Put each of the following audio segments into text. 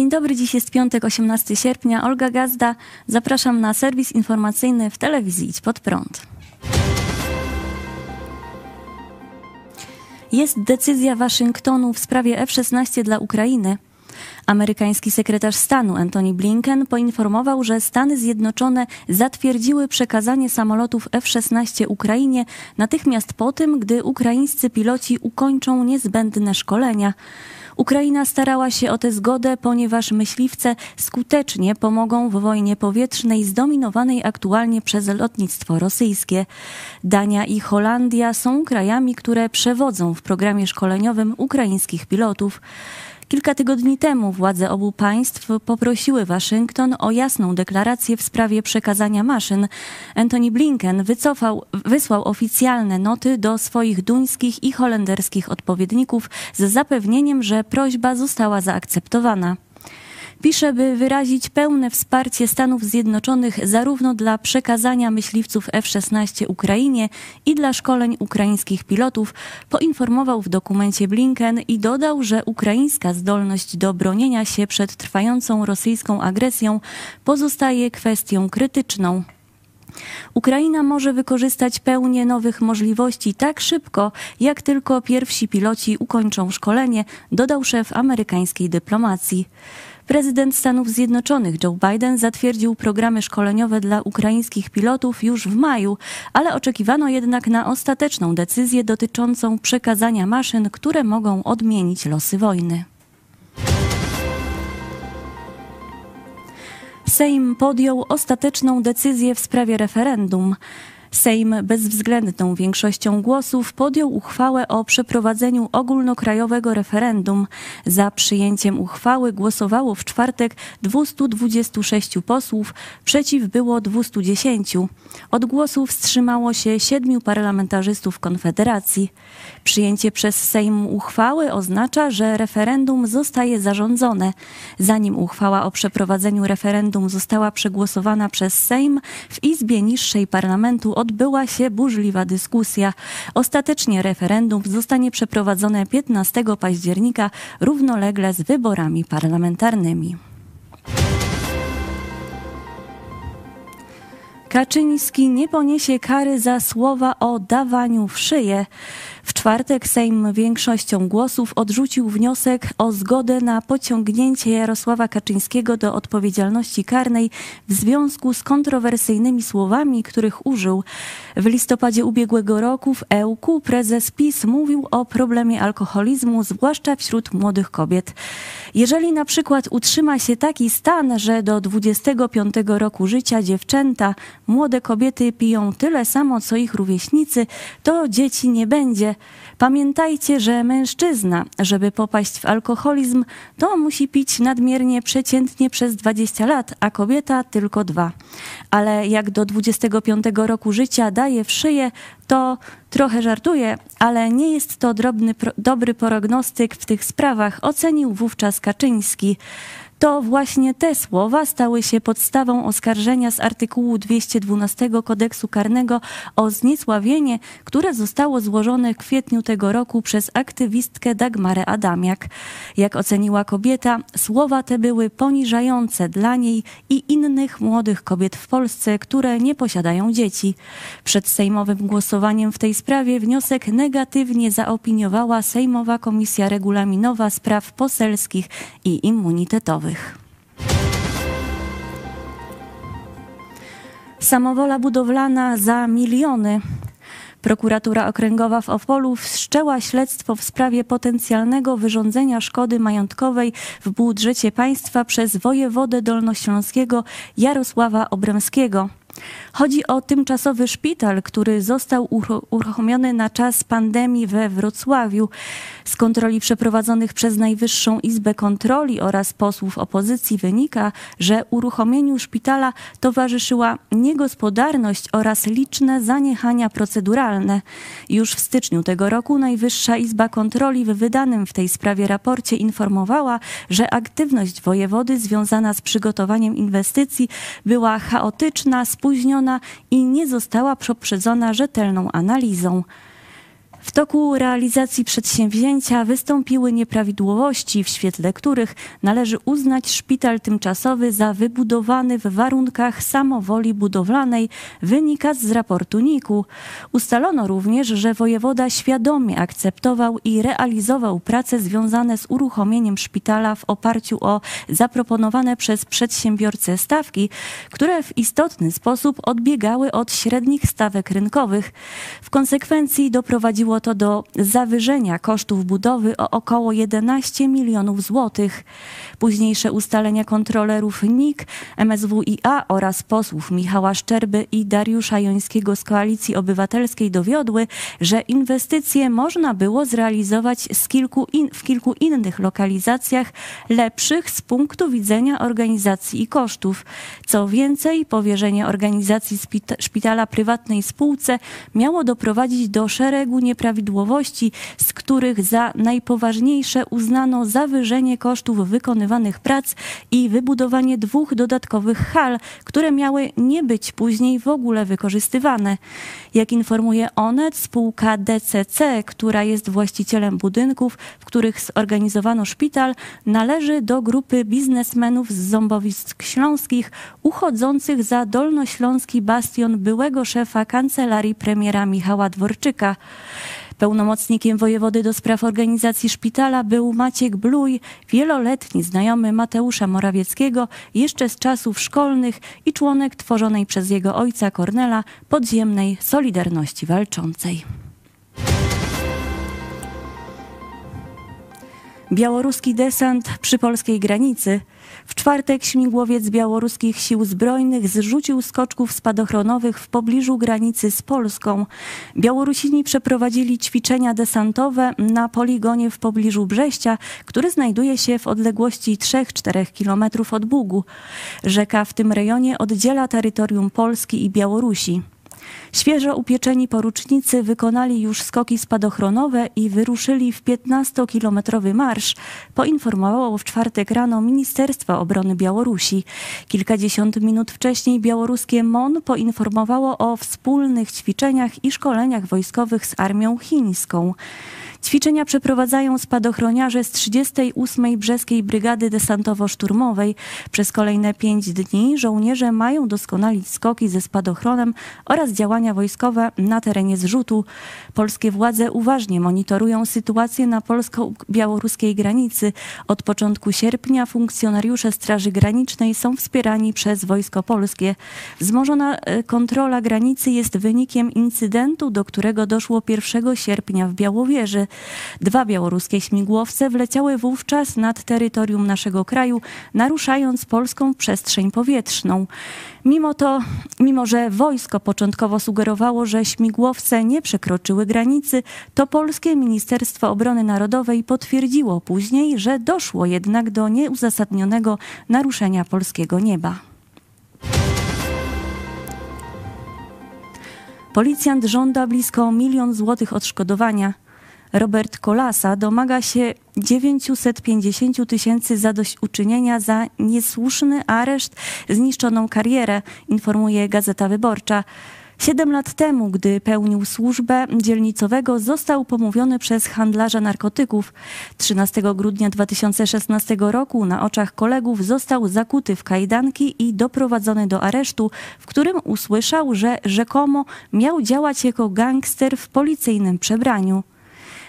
Dzień dobry, dziś jest piątek, 18 sierpnia. Olga Gazda. Zapraszam na serwis informacyjny w telewizji Idź Pod Prąd. Jest decyzja Waszyngtonu w sprawie F-16 dla Ukrainy. Amerykański sekretarz stanu Antony Blinken poinformował, że Stany Zjednoczone zatwierdziły przekazanie samolotów F-16 Ukrainie natychmiast po tym, gdy ukraińscy piloci ukończą niezbędne szkolenia. Ukraina starała się o tę zgodę, ponieważ myśliwce skutecznie pomogą w wojnie powietrznej zdominowanej aktualnie przez lotnictwo rosyjskie. Dania i Holandia są krajami, które przewodzą w programie szkoleniowym ukraińskich pilotów. Kilka tygodni temu władze obu państw poprosiły Waszyngton o jasną deklarację w sprawie przekazania maszyn. Antony Blinken wycofał, wysłał oficjalne noty do swoich duńskich i holenderskich odpowiedników z zapewnieniem, że prośba została zaakceptowana. Pisze, by wyrazić pełne wsparcie Stanów Zjednoczonych zarówno dla przekazania myśliwców F-16 Ukrainie i dla szkoleń ukraińskich pilotów, poinformował w dokumencie Blinken i dodał, że ukraińska zdolność do bronienia się przed trwającą rosyjską agresją pozostaje kwestią krytyczną. Ukraina może wykorzystać pełnię nowych możliwości tak szybko, jak tylko pierwsi piloci ukończą szkolenie, dodał szef amerykańskiej dyplomacji. Prezydent Stanów Zjednoczonych Joe Biden zatwierdził programy szkoleniowe dla ukraińskich pilotów już w maju, ale oczekiwano jednak na ostateczną decyzję dotyczącą przekazania maszyn, które mogą odmienić losy wojny. Sejm podjął ostateczną decyzję w sprawie referendum. Sejm bezwzględną większością głosów podjął uchwałę o przeprowadzeniu ogólnokrajowego referendum. Za przyjęciem uchwały głosowało w czwartek 226 posłów, przeciw było 210. Od głosów wstrzymało się siedmiu parlamentarzystów Konfederacji. Przyjęcie przez Sejm uchwały oznacza, że referendum zostaje zarządzone. Zanim uchwała o przeprowadzeniu referendum została przegłosowana przez Sejm, w Izbie Niższej Parlamentu odbyła się burzliwa dyskusja. Ostatecznie referendum zostanie przeprowadzone 15 października równolegle z wyborami parlamentarnymi. Kaczyński nie poniesie kary za słowa o dawaniu w szyję. W czwartek Sejm większością głosów odrzucił wniosek o zgodę na pociągnięcie Jarosława Kaczyńskiego do odpowiedzialności karnej w związku z kontrowersyjnymi słowami, których użył. W listopadzie ubiegłego roku w EUK prezes PiS mówił o problemie alkoholizmu, zwłaszcza wśród młodych kobiet. Jeżeli na przykład utrzyma się taki stan, że do 25 roku życia dziewczęta, młode kobiety piją tyle samo co ich rówieśnicy, to dzieci nie będzie. Pamiętajcie, że mężczyzna, żeby popaść w alkoholizm, to musi pić nadmiernie przeciętnie przez 20 lat, a kobieta tylko dwa. Ale jak do 25 roku życia daje w szyję, to trochę żartuje, ale nie jest to drobny, dobry prognostyk w tych sprawach, ocenił wówczas Kaczyński. To właśnie te słowa stały się podstawą oskarżenia z artykułu 212 kodeksu karnego o zniesławienie, które zostało złożone w kwietniu tego roku przez aktywistkę Dagmarę Adamiak. Jak oceniła kobieta, słowa te były poniżające dla niej i innych młodych kobiet w Polsce, które nie posiadają dzieci. Przed sejmowym głosowaniem w tej sprawie wniosek negatywnie zaopiniowała Sejmowa Komisja Regulaminowa Spraw Poselskich i Immunitetowych. Samowola budowlana za miliony. Prokuratura Okręgowa w Opolu wszczęła śledztwo w sprawie potencjalnego wyrządzenia szkody majątkowej w budżecie państwa przez wojewodę dolnośląskiego Jarosława Obremskiego. Chodzi o tymczasowy szpital, który został uruchomiony na czas pandemii we Wrocławiu. Z kontroli przeprowadzonych przez Najwyższą Izbę Kontroli oraz posłów opozycji wynika, że uruchomieniu szpitala towarzyszyła niegospodarność oraz liczne zaniechania proceduralne. Już w styczniu tego roku Najwyższa Izba Kontroli w wydanym w tej sprawie raporcie informowała, że aktywność wojewody związana z przygotowaniem inwestycji była chaotyczna, i nie została poprzedzona rzetelną analizą. W toku realizacji przedsięwzięcia wystąpiły nieprawidłowości, w świetle których należy uznać szpital tymczasowy za wybudowany w warunkach samowoli budowlanej, wynika z raportu NIK-u. Ustalono również, że wojewoda świadomie akceptował i realizował prace związane z uruchomieniem szpitala w oparciu o zaproponowane przez przedsiębiorcę stawki, które w istotny sposób odbiegały od średnich stawek rynkowych. W konsekwencji doprowadziło to do zawyżenia kosztów budowy o około 11 milionów złotych. Późniejsze ustalenia kontrolerów NIK, MSWiA oraz posłów Michała Szczerby i Dariusza Jońskiego z Koalicji Obywatelskiej dowiodły, że inwestycje można było zrealizować kilku in, w kilku innych lokalizacjach lepszych z punktu widzenia organizacji i kosztów. Co więcej, powierzenie organizacji szpitala prywatnej spółce miało doprowadzić do szeregu nieprawidłowości, z których za najpoważniejsze uznano zawyżenie kosztów wykonywanych prac i wybudowanie dwóch dodatkowych hal, które miały nie być później w ogóle wykorzystywane. Jak informuje Onet, spółka DCC, która jest właścicielem budynków, w których zorganizowano szpital, należy do grupy biznesmenów z Ząbowisk Śląskich uchodzących za dolnośląski bastion byłego szefa kancelarii premiera Michała Dworczyka. Pełnomocnikiem wojewody do spraw organizacji szpitala był Maciek Bluj, wieloletni znajomy Mateusza Morawieckiego jeszcze z czasów szkolnych i członek tworzonej przez jego ojca Kornela podziemnej Solidarności Walczącej. Białoruski desant przy polskiej granicy. W czwartek śmigłowiec białoruskich sił zbrojnych zrzucił skoczków spadochronowych w pobliżu granicy z Polską. Białorusini przeprowadzili ćwiczenia desantowe na poligonie w pobliżu Brześcia, który znajduje się w odległości 3-4 km od Bugu. Rzeka w tym rejonie oddziela terytorium Polski i Białorusi. Świeżo upieczeni porucznicy wykonali już skoki spadochronowe i wyruszyli w 15-kilometrowy marsz, poinformowało w czwartek rano Ministerstwo Obrony Białorusi. Kilkadziesiąt minut wcześniej białoruskie MON poinformowało o wspólnych ćwiczeniach i szkoleniach wojskowych z armią chińską. Ćwiczenia przeprowadzają spadochroniarze z 38. Brzeskiej Brygady Desantowo-Szturmowej. Przez kolejne pięć dni żołnierze mają doskonalić skoki ze spadochronem oraz działania wojskowe na terenie zrzutu. Polskie władze uważnie monitorują sytuację na polsko-białoruskiej granicy. Od początku sierpnia funkcjonariusze Straży Granicznej są wspierani przez Wojsko Polskie. Wzmożona e, kontrola granicy jest wynikiem incydentu, do którego doszło 1 sierpnia w Białowieży. Dwa białoruskie śmigłowce wleciały wówczas nad terytorium naszego kraju, naruszając polską przestrzeń powietrzną. Mimo to, mimo że wojsko początkowo sugerowało, że śmigłowce nie przekroczyły granicy, to polskie Ministerstwo Obrony Narodowej potwierdziło później, że doszło jednak do nieuzasadnionego naruszenia polskiego nieba. Policjant żąda blisko milion złotych odszkodowania. Robert Kolasa domaga się 950 tysięcy zadośćuczynienia za niesłuszny areszt, zniszczoną karierę, informuje Gazeta Wyborcza. Siedem lat temu, gdy pełnił służbę dzielnicowego, został pomówiony przez handlarza narkotyków. 13 grudnia 2016 roku na oczach kolegów został zakuty w kajdanki i doprowadzony do aresztu, w którym usłyszał, że rzekomo miał działać jako gangster w policyjnym przebraniu.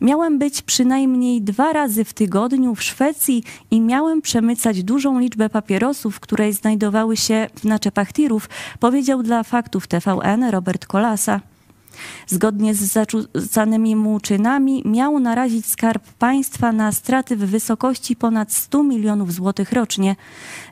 Miałem być przynajmniej dwa razy w tygodniu w Szwecji i miałem przemycać dużą liczbę papierosów, które znajdowały się w naczepach tirów, powiedział dla faktów TVN Robert Kolasa. Zgodnie z zarzucanymi mu czynami miał narazić skarb państwa na straty w wysokości ponad 100 milionów złotych rocznie.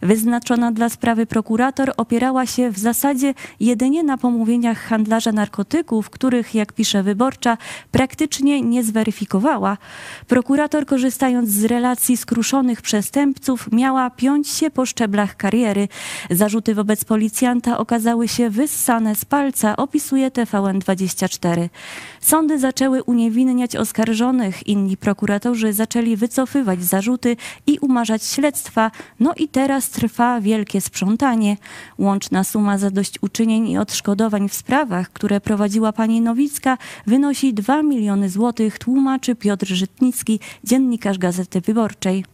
Wyznaczona dla sprawy prokurator opierała się w zasadzie jedynie na pomówieniach handlarza narkotyków, których, jak pisze wyborcza, praktycznie nie zweryfikowała. Prokurator, korzystając z relacji skruszonych przestępców, miała piąć się po szczeblach kariery. Zarzuty wobec policjanta okazały się wyssane z palca, opisuje TVN20. Sądy zaczęły uniewinniać oskarżonych, inni prokuratorzy zaczęli wycofywać zarzuty i umarzać śledztwa, no i teraz trwa wielkie sprzątanie. Łączna suma zadośćuczynień i odszkodowań w sprawach, które prowadziła pani Nowicka, wynosi 2 miliony złotych, tłumaczy Piotr Żytnicki, dziennikarz Gazety Wyborczej.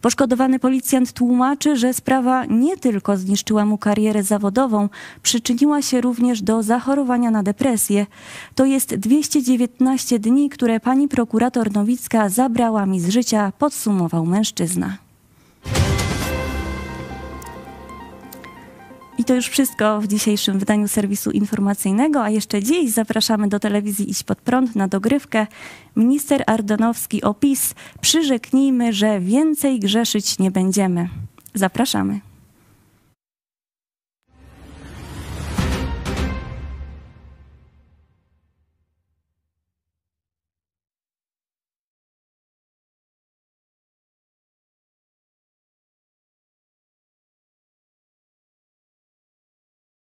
Poszkodowany policjant tłumaczy, że sprawa nie tylko zniszczyła mu karierę zawodową, przyczyniła się również do zachorowania na depresję. To jest 219 dni, które pani prokurator Nowicka zabrała mi z życia, podsumował mężczyzna. I to już wszystko w dzisiejszym wydaniu serwisu informacyjnego, a jeszcze dziś zapraszamy do telewizji Iść Pod Prąd na dogrywkę. Minister Ardanowski opis. Przyrzeknijmy, że więcej grzeszyć nie będziemy. Zapraszamy.